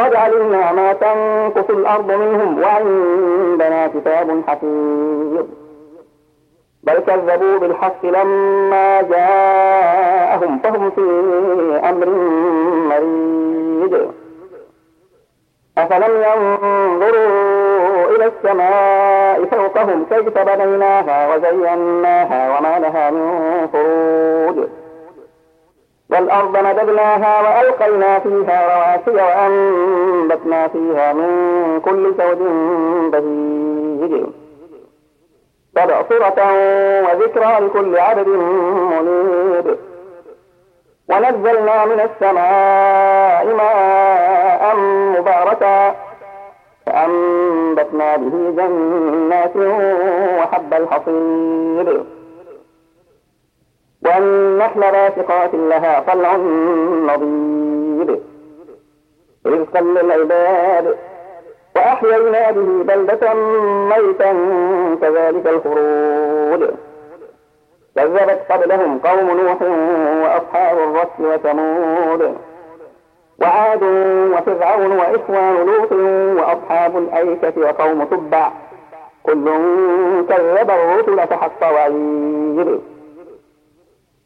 قد علمنا ما تنقص الأرض منهم وعندنا كتاب حفيظ. بل كذبوا بالحق لما جاءهم فهم في أمر مريد. أفلم ينظروا إلى السماء فوقهم كيف بنيناها وزيناها وما لها من فروج. والأرض مددناها وألقينا فيها رواسي وأنبتنا فيها من كل زوج بهيج. تبصرة وذكرى لكل عبد منيب. ونزلنا من السماء ماء مباركا. فأنبتنا به جنات وحب الحصيد. والنحل باسقات لها طلع نضيد. رزقا للعباد وأحيينا به بلدة ميتا كذلك الخروج. كذبت قبلهم قوم نوح وأصحاب الرس وثمود وعاد وفرعون وإخوان لوط وأصحاب الأيكة وقوم تبع. كل كذب الرسل فحق وعيد.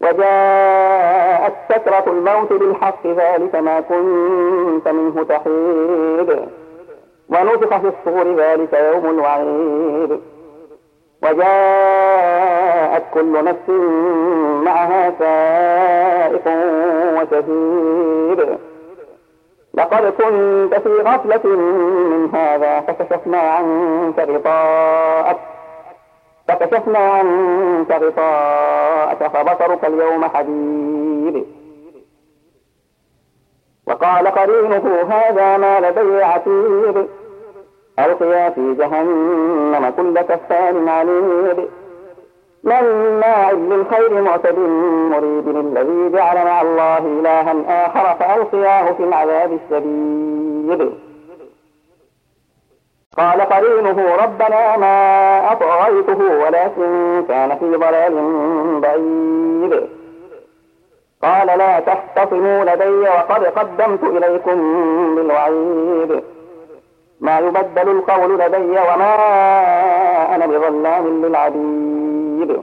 وجاءت سكرة الموت بالحق ذلك ما كنت منه تحيد. ونفخ في الصور ذلك يوم الوعيد. وجاءت كل نفس معها سائق وشهيد. لقد كنت في غفلة من هذا فكشفنا عنك غطاءك. فكشفنا عنك غطاءك فبصرك اليوم حديد وقال قرينه هذا ما لدي عتيد ألقيا في جهنم كل كفار عنيد مناع للخير معتد مريد الذي جعل مع الله إلها آخر فألقياه في العذاب الشديد. قال قرينه ربنا ما أطغيته ولكن كان في ضلال بعيد. قال لا تختصموا لدي وقد قدمت إليكم بالوعيد. ما يبدل القول لدي وما أنا بظلام للعبيد.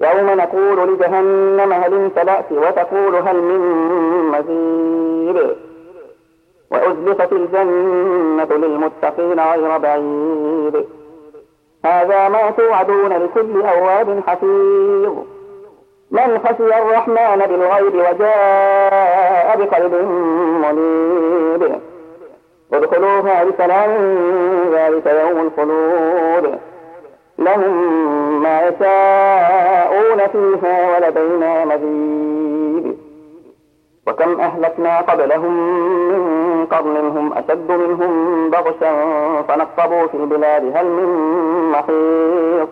يوم نقول لجهنم هل امتلأت وتقول هل من مزيد. وأزلفت الجنة للمتقين غير بعيد. هذا ما توعدون لكل أواب حفيظ. من خشي الرحمن بالغيب وجاء بقلب منيب. ادخلوها بسلام ذلك يوم الخلود. لهم ما يشاءون فيها ولدينا مزيد. وكم أهلكنا قبلهم من قرن هم أشد منهم بغشا فنقبوا في البلاد هل من محيط؟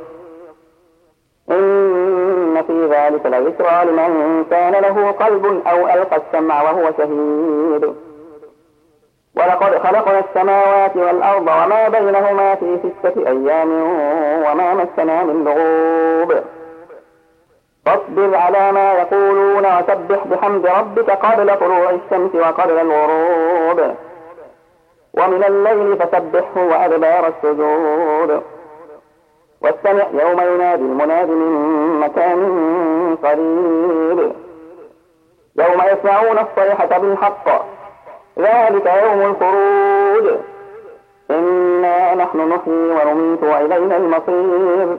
إن في ذلك لذكرى لمن كان له قلب أو ألقى السمع وهو شهيد. ولقد خلقنا السماوات والأرض وما بينهما في ستة أيام وما مسنا من لغوب. فاصبر على ما يقولون وسبح بحمد ربك قبل طلوع الشمس وقبل الغروب. ومن الليل فسبحه وأدبار السجود. واستمع يوم ينادي المناد من مكان قريب. يوم يسمعون الصيحة بالحق. ذلك يوم الخروج. إنا نحن نحيي ونميت وإلينا المصير.